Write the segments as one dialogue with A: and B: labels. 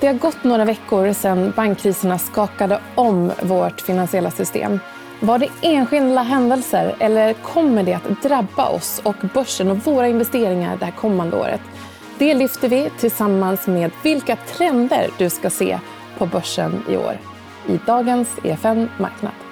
A: Det har gått några veckor sedan bankkriserna skakade om vårt finansiella system. Var det enskilda händelser eller kommer det att drabba oss och börsen och våra investeringar det här kommande året? Det lyfter vi tillsammans med vilka trender du ska se på börsen i år i dagens EFN Marknad.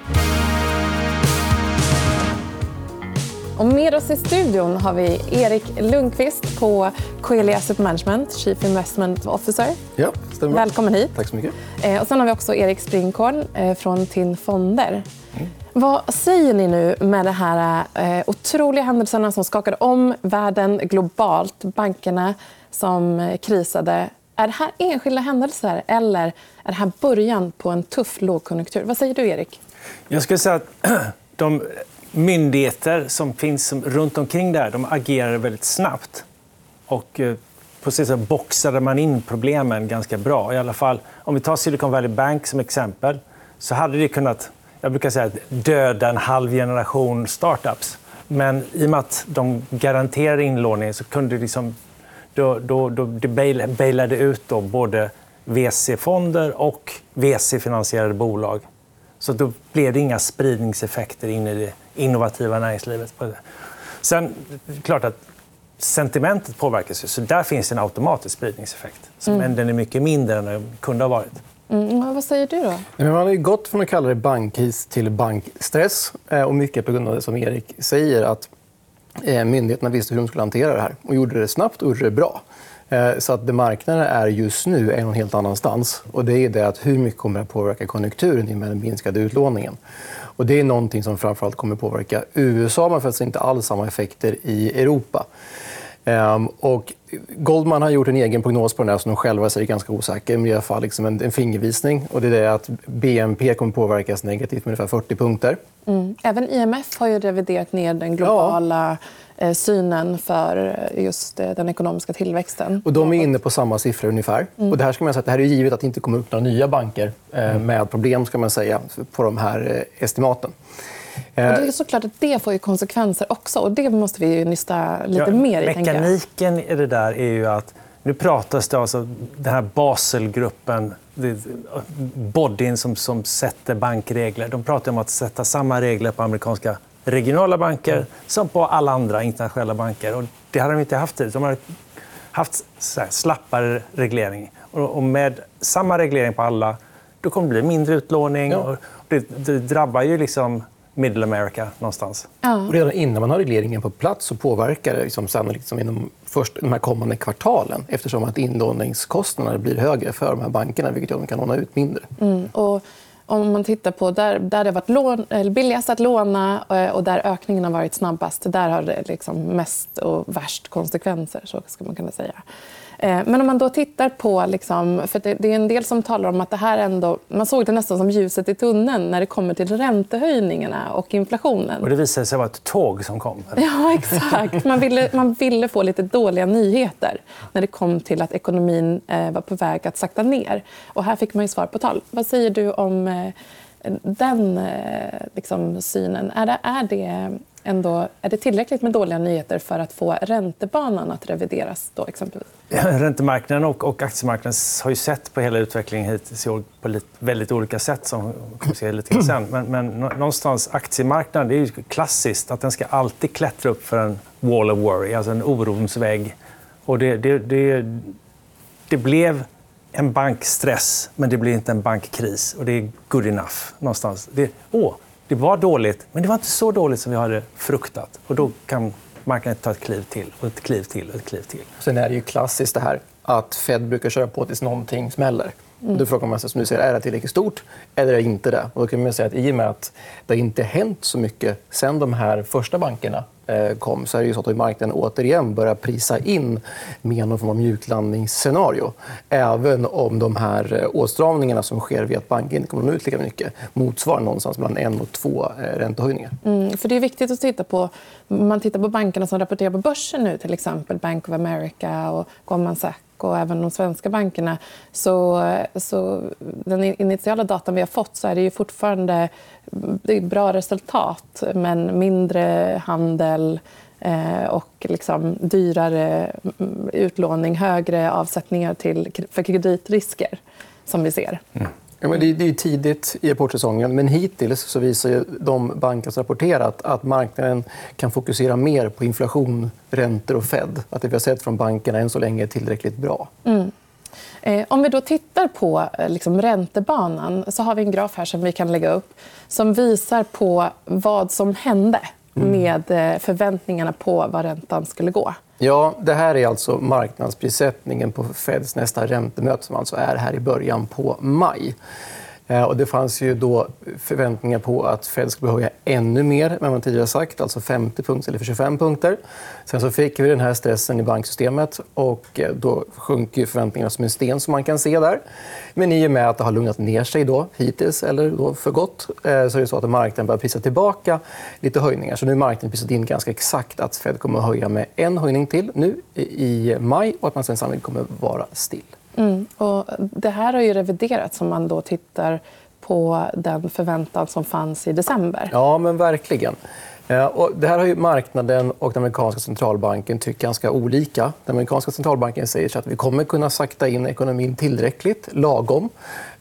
A: Och med oss i studion har vi Erik Lundqvist på Coeli Asset Management, Chief Investment Officer.
B: Ja, stämmer.
A: Välkommen hit.
B: Tack så mycket.
A: Eh, och sen har vi också Erik Springhorn eh, från TIN Fonder. Mm. Vad säger ni nu med de här eh, otroliga händelserna som skakade om världen globalt? Bankerna som krisade. Är det här enskilda händelser eller är det här början på en tuff lågkonjunktur? Vad säger du, Erik?
C: Jag skulle säga att de myndigheter som finns runt omkring där de agerar väldigt snabbt. Och eh, på så sätt boxade man in problemen ganska bra. I alla fall, om vi tar Silicon Valley Bank som exempel så hade det kunnat jag brukar säga döda en halv generation startups. Men i och med att de garanterade inlåning så kunde det liksom, då, då, då det bailade ut då både VC-fonder och VC-finansierade bolag. Så då blev det inga spridningseffekter in i det innovativa näringslivet. Sen klart att sentimentet påverkas, så där finns en automatisk spridningseffekt. Mm. Men den är mycket mindre än den kunde ha varit.
A: Mm, vad säger du? då?
B: Man har gått från att kalla det bankkris till bankstress. Eh, och mycket på grund av det som Erik säger. att eh, Myndigheterna visste hur de skulle hantera det här och gjorde det snabbt och gjorde det bra. Eh, så att det marknaden är just nu är någon helt annanstans. Och det är det att hur mycket kommer att påverka konjunkturen i med den minskade utlåningen. Och det är någonting som framförallt kommer att påverka USA men faktiskt inte alls samma effekter i Europa. Ehm, och Goldman har gjort en egen prognos på den här som de själva säger är ganska osäker. Men i alla fall liksom en, en fingervisning. Och det är det att BNP kommer påverkas negativt med ungefär 40 punkter.
A: Mm. Även IMF har ju reviderat ner den globala ja. Eh, synen för just eh, den ekonomiska tillväxten.
B: Och de är inne på samma siffror ungefär. Mm. Och det här ska man säga att det här är givet att det inte kommer upp några nya banker eh, mm. med problem ska man säga, på de här estimaten.
A: Och det är såklart att det får konsekvenser också. Och det måste vi nysta lite ja, mer
C: i. Mekaniken i det där är ju att nu pratas det alltså den här Baselgruppen, bodyn som, som sätter bankregler. De pratar om att sätta samma regler på amerikanska regionala banker som på alla andra internationella banker. Och det hade de inte haft tidigare. De har haft slappare reglering. Och med samma reglering på alla då kommer det bli mindre utlåning. Ja. Och det, det drabbar ju liksom Middle America någonstans.
B: Ja. redan innan man har regleringen på plats så påverkar det liksom sannolikt liksom inom först de här kommande kvartalen eftersom att inlåningskostnaderna blir högre för de här bankerna vilket gör att de kan låna ut mindre.
A: Mm. Och om man tittar på där, där det har varit lån, billigast att låna eh, och där ökningen har varit snabbast där har det liksom mest och värst konsekvenser. Så ska man kunna säga. Eh, men om man då tittar på... Liksom, för det är en del som talar om att det här ändå... Man såg det nästan som ljuset i tunneln när det kommer till räntehöjningarna och inflationen.
C: Och det visade sig vara ett tåg som kom.
A: Ja, exakt. Man ville, man ville få lite dåliga nyheter när det kom till att ekonomin eh, var på väg att sakta ner. Och här fick man ju svar på tal. Vad säger du om eh, den liksom, synen? Är det, är det ändå, är det tillräckligt med dåliga nyheter för att få räntebanan att revideras? Då, exempelvis?
C: Räntemarknaden och, och aktiemarknaden har ju sett på hela utvecklingen hittills i år på lite, väldigt olika sätt. som se lite sen. Men, men någonstans aktiemarknaden det är ju klassiskt att den ska alltid klättra upp för en wall of worry, alltså en orons vägg. Och det, det, det, det blev en bankstress, men det blir inte en bankkris. Och det är good enough. någonstans. Det, åh, det var dåligt, men det var inte så dåligt som vi hade fruktat. Och då kan marknaden ta ett kliv till, och ett kliv till och ett kliv till.
B: Sen är det ju klassiskt det här att Fed brukar köra på tills någonting smäller. Mm. Då frågar man sig som du säger, är det tillräckligt stort eller är det inte det? Och då kan man säga att I och med att det inte hänt så mycket sen de här första bankerna Eh, kom så är det så att marknaden återigen börjar prisa in med någon form av mjuklandningsscenario. Även om de här eh, åtstramningarna som sker via att banken inte kommer ut lika mycket motsvarar någonstans mellan en och två eh, räntehöjningar.
A: Mm, för det är viktigt att titta på... Man tittar på bankerna som rapporterar på börsen nu, till exempel Bank of America och Goldman Sachs och även de svenska bankerna. Så, så den initiala datan vi har fått så är det ju fortfarande det är bra resultat, men mindre handel eh, och liksom dyrare mm, utlåning, högre avsättningar till, för kreditrisker som vi ser. Mm.
B: Ja, men det är tidigt i rapportsäsongen, men hittills så visar de banker som rapporterat att marknaden kan fokusera mer på inflation, räntor och Fed. Att det vi har sett från bankerna än så länge är tillräckligt bra. Mm.
A: Eh, om vi då tittar på eh, liksom, räntebanan så har vi en graf här som vi kan lägga upp som visar på vad som hände mm. med eh, förväntningarna på vad räntan skulle gå.
B: Ja, det här är alltså marknadsprissättningen på Feds nästa räntemöte som alltså är här i början på maj. Eh, och det fanns ju då förväntningar på att Fed skulle höja ännu mer än man tidigare sagt, alltså 50 punkter eller 25 punkter. Sen så fick vi den här stressen i banksystemet och eh, då sjunker förväntningarna som en sten som man kan se där. Men i och med att det har lugnat ner sig då, hittills, eller då för gott, eh, så är det så att marknaden börjar prisa tillbaka lite höjningar. Så nu har marknaden prisat in ganska exakt att Fed kommer att höja med en höjning till nu i maj och att man sen sannolikt kommer att vara still.
A: Mm. Och det här har ju reviderats om man då tittar på den förväntan som fanns i december.
B: Ja, men verkligen. Eh, och det här har ju marknaden och den amerikanska centralbanken tyckt ganska olika. Den amerikanska centralbanken säger att vi kommer kunna sakta in ekonomin tillräckligt, lagom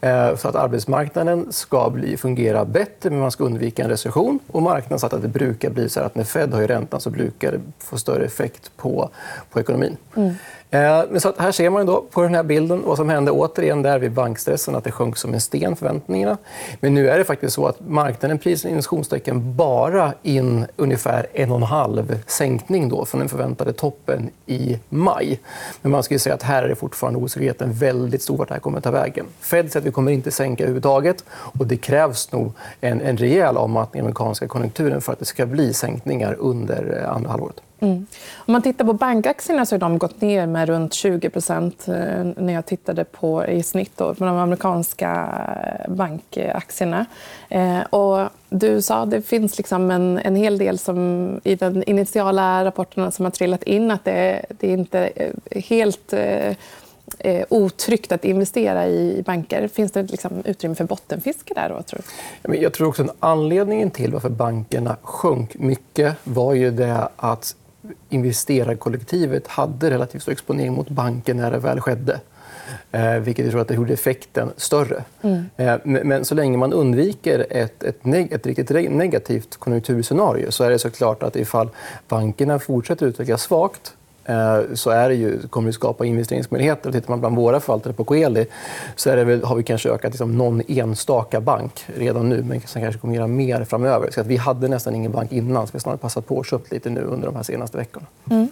B: eh, så att arbetsmarknaden ska bli, fungera bättre, men man ska undvika en recession. Och marknaden sagt att det brukar bli så att när Fed höjer räntan så brukar det få större effekt på, på ekonomin. Mm. Eh, men så här ser man då på den här bilden vad som hände återigen där vid bankstressen, att det sjönk som en sten, förväntningarna. Men nu är det faktiskt så att marknaden prisar bara in ungefär en och en halv sänkning då från den förväntade toppen i maj. Men man skulle säga att här är det fortfarande osäkerheten väldigt stor vart det här kommer att ta vägen. Fed säger att vi kommer inte sänka överhuvudtaget och det krävs nog en, en rejäl avmattning i den amerikanska konjunkturen för att det ska bli sänkningar under eh, andra halvåret. Mm.
A: Om man tittar på bankaktierna så har de gått ner med runt 20 eh, när jag tittade på i snitt då, på de amerikanska eh, bankaktierna. Eh, och du sa att det finns liksom en, en hel del som, i de initiala rapporterna som har trillat in att det, det är inte är helt eh, otryggt att investera i banker. Finns det liksom utrymme för bottenfiske där? Då, tror
B: du? Jag tror också att anledningen till varför bankerna sjönk mycket var ju det att investerarkollektivet hade relativt stor exponering mot banken när det väl skedde. Eh, vilket jag tror att det gjorde effekten större. Mm. Eh, men så länge man undviker ett, ett, neg ett riktigt negativt konjunkturscenario så är det såklart att ifall bankerna fortsätter utvecklas svagt Eh, så är det ju, kommer det skapa investeringsmöjligheter. Tittar man bland våra förvaltare på Coeli så är det väl, har vi kanske ökat liksom någon enstaka bank redan nu men sen kanske kommer göra mer framöver. Så att vi hade nästan ingen bank innan så vi har snarare passat på och köpt lite nu under de här senaste veckorna. Mm.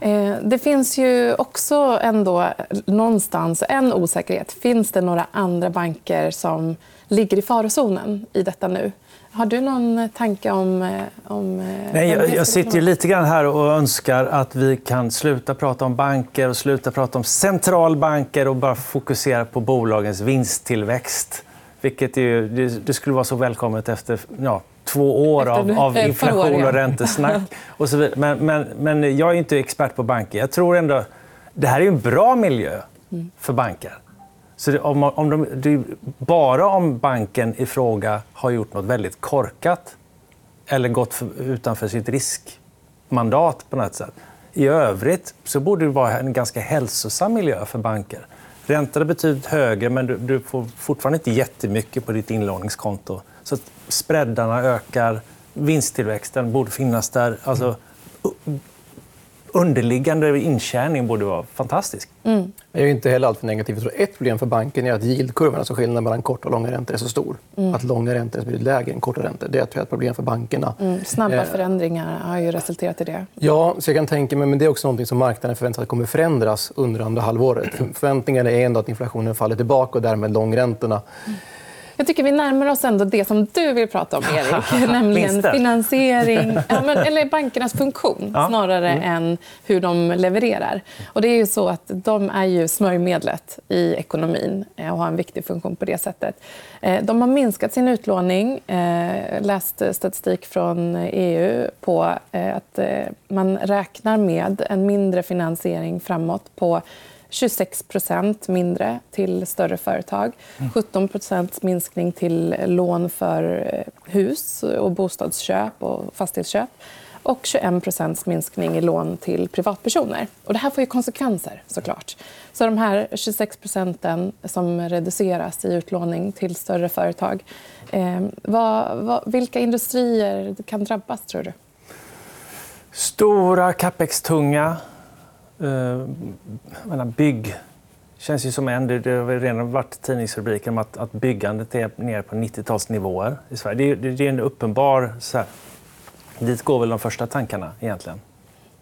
A: Eh, det finns ju också ändå någonstans en osäkerhet. Finns det några andra banker som ligger i farozonen i detta nu? Har du någon tanke om... Eh, om eh,
C: Nej, jag, jag sitter lite grann här och önskar att vi kan sluta prata om banker och sluta prata om centralbanker och bara fokusera på bolagens vinsttillväxt. Vilket ju, det, det skulle vara så välkommet efter ja, två år av, av inflation och räntesnack. Och så vidare. Men, men, men jag är inte expert på banker. Jag tror ändå... Det här är en bra miljö för banker. Så det, om, om de, det bara om banken i fråga har gjort nåt väldigt korkat eller gått för, utanför sitt riskmandat på något sätt. I övrigt så borde det vara en ganska hälsosam miljö för banker. Räntan är betydligt högre, men du, du får fortfarande inte jättemycket på ditt inlåningskonto. Så spreadarna ökar. Vinsttillväxten borde finnas där. Alltså, underliggande intjäning borde vara fantastisk. Mm.
B: Jag är inte heller alltför negativ. Jag tror ett problem för banken är att yieldkurvan, alltså skillnaden mellan korta och långa räntor, är så stor. Mm. Att långa räntor är lägre än korta räntor. Det är ett problem för bankerna.
A: Mm. Snabba eh, förändringar har ju resulterat i det.
B: Ja, så jag kan tänka mig, men det är också något som marknaden förväntar sig kommer förändras under andra halvåret. Förväntningarna är ändå att inflationen faller tillbaka och därmed långräntorna. Mm
A: jag tycker vi närmar oss ändå det som du vill prata om, Erik. nämligen finansiering, ja, men, eller bankernas funktion ja. snarare mm. än hur de levererar. Och det är ju så att de är ju smörjmedlet i ekonomin eh, och har en viktig funktion på det sättet. Eh, de har minskat sin utlåning. Eh, läst statistik från EU på att man räknar med en mindre finansiering framåt på 26% mindre till större företag. 17% minskning till lån för eh, hus och bostadsköp och fastighetsköp. och 21% minskning i lån till privatpersoner. Och det här får ju konsekvenser. såklart. Så de här 26 procenten som reduceras i utlåning till större företag... Eh, vad, vad, vilka industrier kan drabbas, tror du?
C: Stora, capex-tunga. Eh, bygg känns ju som en. Det har redan varit tidningsrubriker om att, att byggandet är nere på 90-talsnivåer i Sverige. Det, det, är en uppenbar... Så här, dit går väl de första tankarna egentligen.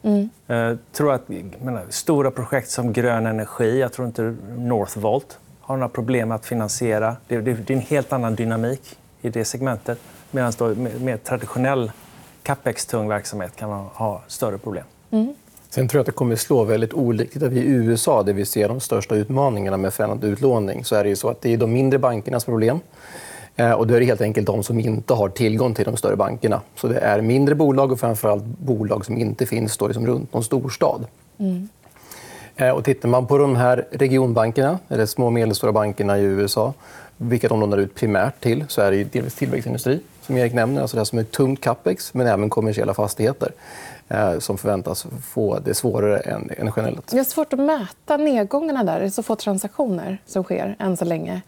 C: Mm. Eh, tror att menar, stora projekt som grön energi, jag tror inte Northvolt har några problem att finansiera. Det, det, det är en helt annan dynamik i det segmentet. Medan med, med traditionell capex-tung verksamhet kan man ha större problem. Mm.
B: Sen tror jag att det kommer slå väldigt olikt. Tittar vi i USA, där vi ser de största utmaningarna med förändrad utlåning, så är det ju så att det är de mindre bankernas problem. Eh, och då är det helt enkelt de som inte har tillgång till de större bankerna. Så det är mindre bolag och framförallt bolag som inte finns då liksom runt någon storstad. Mm. Eh, och tittar man på de här regionbankerna, eller små och medelstora bankerna i USA vilka de lånar ut primärt till, så är det delvis tillväxtindustri, som Erik nämner. Alltså det som är tungt capex, men även kommersiella fastigheter som förväntas få det svårare än, än generellt.
A: Det är svårt att mäta nedgångarna där. Det är så få transaktioner som sker än så länge.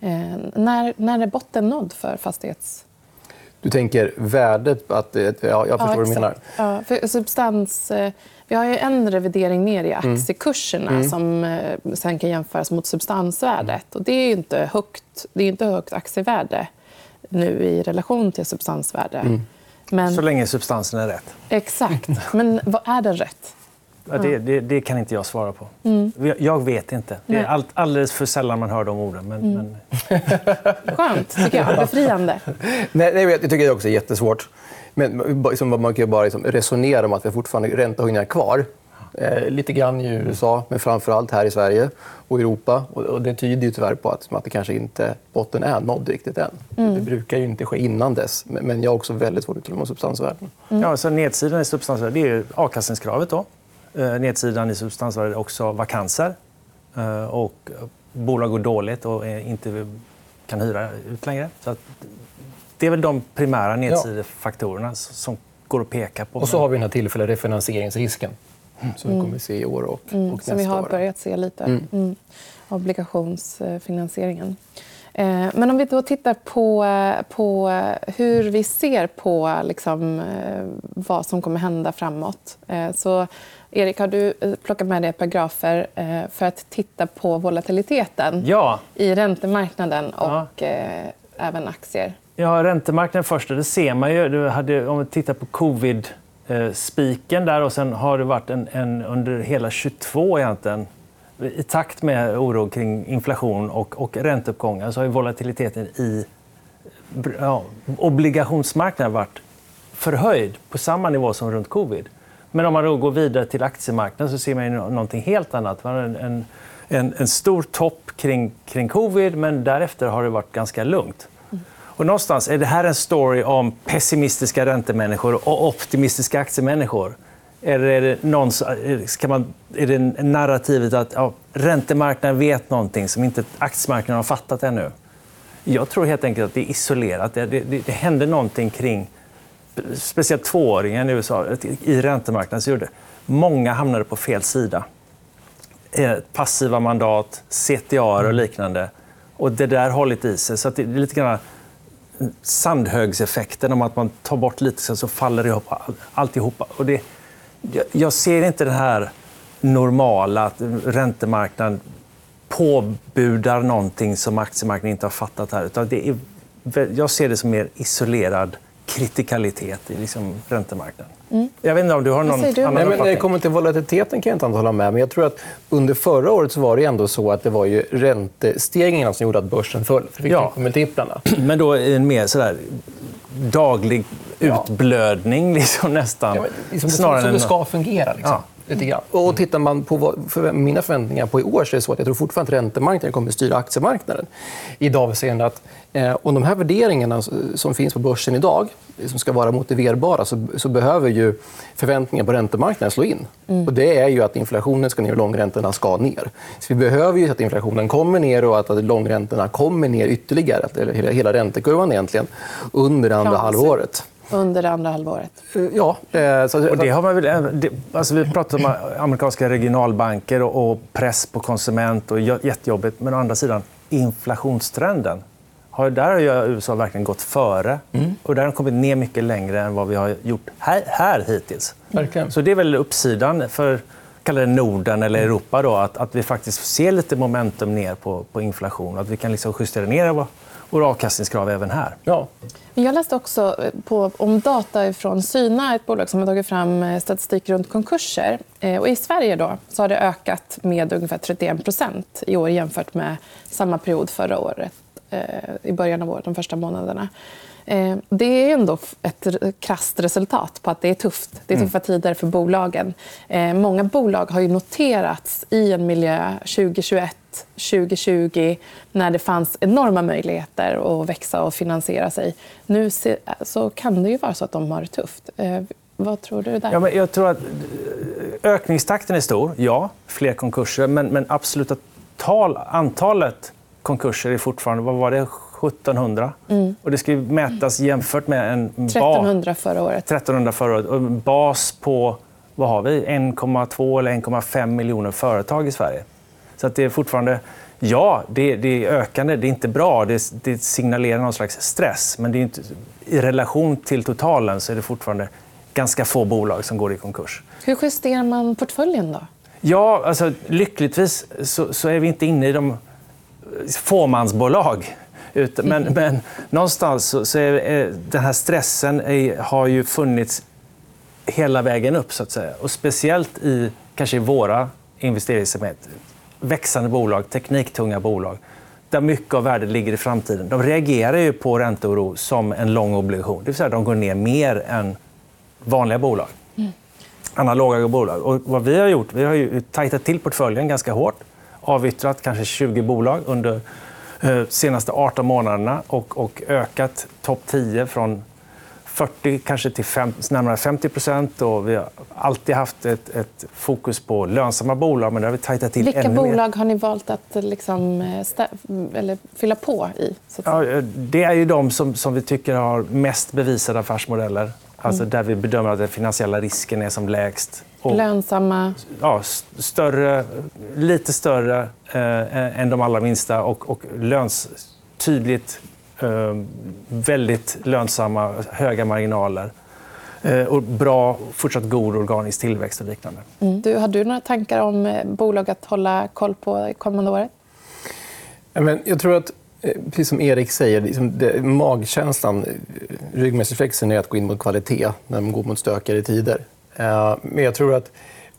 A: Eh, när, när är botten nådd för fastighets...
B: Du tänker värdet? Att, ja, jag förstår ja, vad du menar.
A: Ja, för substans, eh, vi har ju en revidering ner i mm. aktiekurserna mm. som eh, sen kan jämföras mot substansvärdet. Och det är inte högt, det är inte högt aktievärde nu i relation till substansvärde. Mm.
C: Men... Så länge substansen är rätt.
A: Exakt. Men vad är den rätt?
C: Ja, det, det, det, kan inte jag svara på. Mm. Jag vet inte. Det är all, alldeles för sällan man hör de orden. Men, mm. men...
A: Skönt, tycker jag. Befriande.
B: nej, nej, jag tycker det också är jättesvårt. Men liksom, man kan bara liksom resonera om att vi fortfarande räntehöjningar kvar. Eh, lite grann i USA, men framför allt här i Sverige och Europa. Och det tyder ju tyvärr på att, att det kanske inte botten är nådd riktigt än. Mm. Det brukar ju inte ske innan dess. Men jag har också väldigt svårt att tro substansvärden.
C: Mm. Ja, så nedsidan i substansvärdet är avkastningskravet. Då. Eh, nedsidan i substansvärdet är också vakanser. Eh, och bolag går dåligt och inte kan hyra ut längre. Så det är väl de primära nedsidefaktorerna som går att peka på.
B: Och så har vi den här tillfälliga refinansieringsrisken som vi kommer att se i år och, mm. och nästa
A: Som vi har börjat se lite. Mm. Mm. Obligationsfinansieringen. Eh, men om vi då tittar på, på hur vi ser på liksom, eh, vad som kommer hända framåt. Eh, så, Erik, har du plockat med dig ett par grafer för att titta på volatiliteten
C: ja.
A: i räntemarknaden och ja. även aktier?
C: Ja, räntemarknaden först. Det ser man ju. Du hade, om vi tittar på covid Eh, spiken där och sen har det varit en, en, under hela 22 egentligen i takt med oro kring inflation och, och ränteuppgångar så har volatiliteten i ja, obligationsmarknaden varit förhöjd på samma nivå som runt covid. Men om man då går vidare till aktiemarknaden så ser man något helt annat. Man har en, en, en stor topp kring, kring covid, men därefter har det varit ganska lugnt. Och någonstans är det här en story om pessimistiska räntemänniskor och optimistiska aktiemänniskor. Eller är det, någon, ska man, är det narrativet att ja, räntemarknaden vet någonting som inte aktiemarknaden har fattat ännu? Jag tror helt enkelt att det är isolerat. Det, det, det hände någonting kring speciellt tvååringen i USA i räntemarknaden. Så gjorde många hamnade på fel sida. Eh, passiva mandat, CTA och mm. liknande. Och det där har hållit i sig. Så det är lite grann sandhögseffekten om att man tar bort lite så faller det ihop alltihopa. Och det, jag ser inte det här normala, att räntemarknaden påbudar någonting som aktiemarknaden inte har fattat. här. Utan det är, jag ser det som mer isolerad kritikalitet i liksom räntemarknaden. Mm. Jag vet inte om du har någon du?
B: annan Nej, men När det kommer till volatiliteten kan jag inte hålla med. Men jag tror att under förra året så var det ändå så att det var ju räntestegringarna som gjorde att börsen föll. För ja. multiplarna.
C: Men då en mer sådär daglig utblödning liksom, nästan. Ja,
B: liksom, Snarare som det ska fungera. Liksom. Ja. Lite grann. Och tittar man på för mina förväntningar på i år så är det så att jag tror fortfarande att räntemarknaden kommer att styra aktiemarknaden. I det avseende att eh, om de här värderingarna som finns på börsen idag som ska vara motiverbara så, så behöver ju förväntningar på räntemarknaden slå in. Mm. Och det är ju att inflationen ska ner och långräntorna ska ner. Så vi behöver ju att inflationen kommer ner och att långräntorna kommer ner ytterligare. Eller hela räntekurvan egentligen under andra halvåret.
A: Under det andra halvåret?
B: Eh, ja. Eh,
C: så, och det har man väl, det, alltså vi pratar om amerikanska regionalbanker och, och press på konsument och jättejobbigt. Men å andra sidan, inflationstrenden. Har, där har USA verkligen gått före. Mm. Och där har de kommit ner mycket längre än vad vi har gjort här, här hittills. Verkligen. Så det är väl uppsidan för kalla det Norden eller Europa, då, att, att vi faktiskt ser lite momentum ner på, på inflation. Att vi kan liksom justera ner våra avkastningskrav även här.
A: Ja. Jag läste också eh, på, om data från Syna, ett bolag som har tagit fram eh, statistik runt konkurser. Eh, och I Sverige då, så har det ökat med ungefär 31% i år jämfört med samma period förra året, i början av året, de första månaderna. Eh, det är ändå ett krasst resultat på att det är tufft. Det är tuffa mm. tider för bolagen. Eh, många bolag har ju noterats i en miljö 2021 2020 när det fanns enorma möjligheter att växa och finansiera sig. Nu så kan det ju vara så att de har det tufft. Eh, vad tror du där?
C: Ja, men jag tror att ökningstakten är stor, ja. Fler konkurser. Men, men absoluta tal, antalet konkurser är fortfarande... Vad var det? 1700. Mm. Och det ska mätas jämfört med en
A: 1300 förra året.
C: 1300 förra året. Och en bas på vad har vi? 1,2 eller 1,5 miljoner företag i Sverige. Så att det är fortfarande... Ja, det, det är ökande. Det är inte bra. Det, det signalerar någon slags stress. Men det är inte, i relation till totalen så är det fortfarande ganska få bolag som går i konkurs.
A: Hur justerar man portföljen? då?
C: Ja, alltså, lyckligtvis så, så är vi inte inne i de fåmansbolag men, men någonstans så är, den här stressen är, har ju funnits hela vägen upp. så att säga. Och speciellt i kanske i våra investeringssegment. Växande bolag, tekniktunga bolag där mycket av värdet ligger i framtiden. De reagerar ju på ränteoro som en lång obligation. Det vill säga de går ner mer än vanliga bolag. Mm. Analoga bolag. Och vad vi har gjort, vi har ju tajtat till portföljen ganska hårt. Avyttrat kanske 20 bolag under Eh, senaste 18 månaderna och, och ökat topp 10 från 40 kanske till fem, närmare 50 procent. Vi har alltid haft ett, ett, fokus på lönsamma bolag, men det har vi tajtat till
A: Vilka
C: ännu
A: bolag mer. har ni valt att liksom, eh, eller fylla på i?
C: Ja, eh, det är ju de som, som vi tycker har mest bevisade affärsmodeller. Alltså mm. Där vi bedömer att den finansiella risken är som lägst.
A: Och, Lönsamma?
C: Ja, större, lite större eh, än de allra minsta och, och löns, tydligt eh, väldigt lönsamma, höga marginaler. Eh, och bra, fortsatt god organisk tillväxt och liknande.
A: Mm. Du, har du några tankar om eh, bolag att hålla koll på kommande året?
B: jag tror att eh, Precis som Erik säger, liksom det, magkänslan, eh, ryggmärgsreflexen är att gå in mot kvalitet när man går mot stökigare tider. Eh, men jag tror att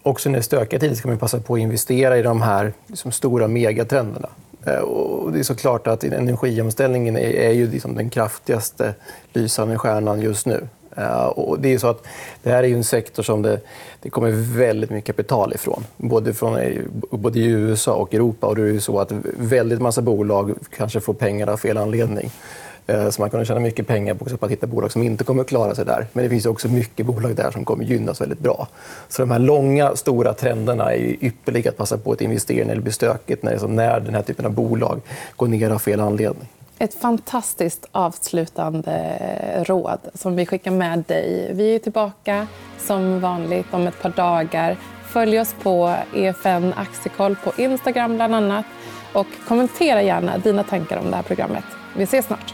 B: också när det är stökiga tider ska man passa på att investera i de här liksom, stora megatrenderna. Eh, och det är såklart att energiomställningen är ju liksom den kraftigaste lysande stjärnan just nu. Eh, och det, är så att det här är en sektor som det, det kommer väldigt mycket kapital ifrån. Både, från, eh, både i USA och Europa. Och det är så att väldigt massa bolag kanske får pengar av fel anledning. Eh, så man kan tjäna mycket pengar på att hitta bolag som inte kommer att klara sig där. Men det finns också mycket bolag där som kommer gynnas väldigt bra. Så de här långa, stora trenderna är ypperliga att passa på att investera i när det blir stökigt, när, när den här typen av bolag går ner av fel anledning.
A: Ett fantastiskt avslutande råd som vi skickar med dig. Vi är tillbaka som vanligt om ett par dagar. Följ oss på EFN Aktiekoll på Instagram bland annat. Och kommentera gärna dina tankar om det här programmet. Vi ses snart.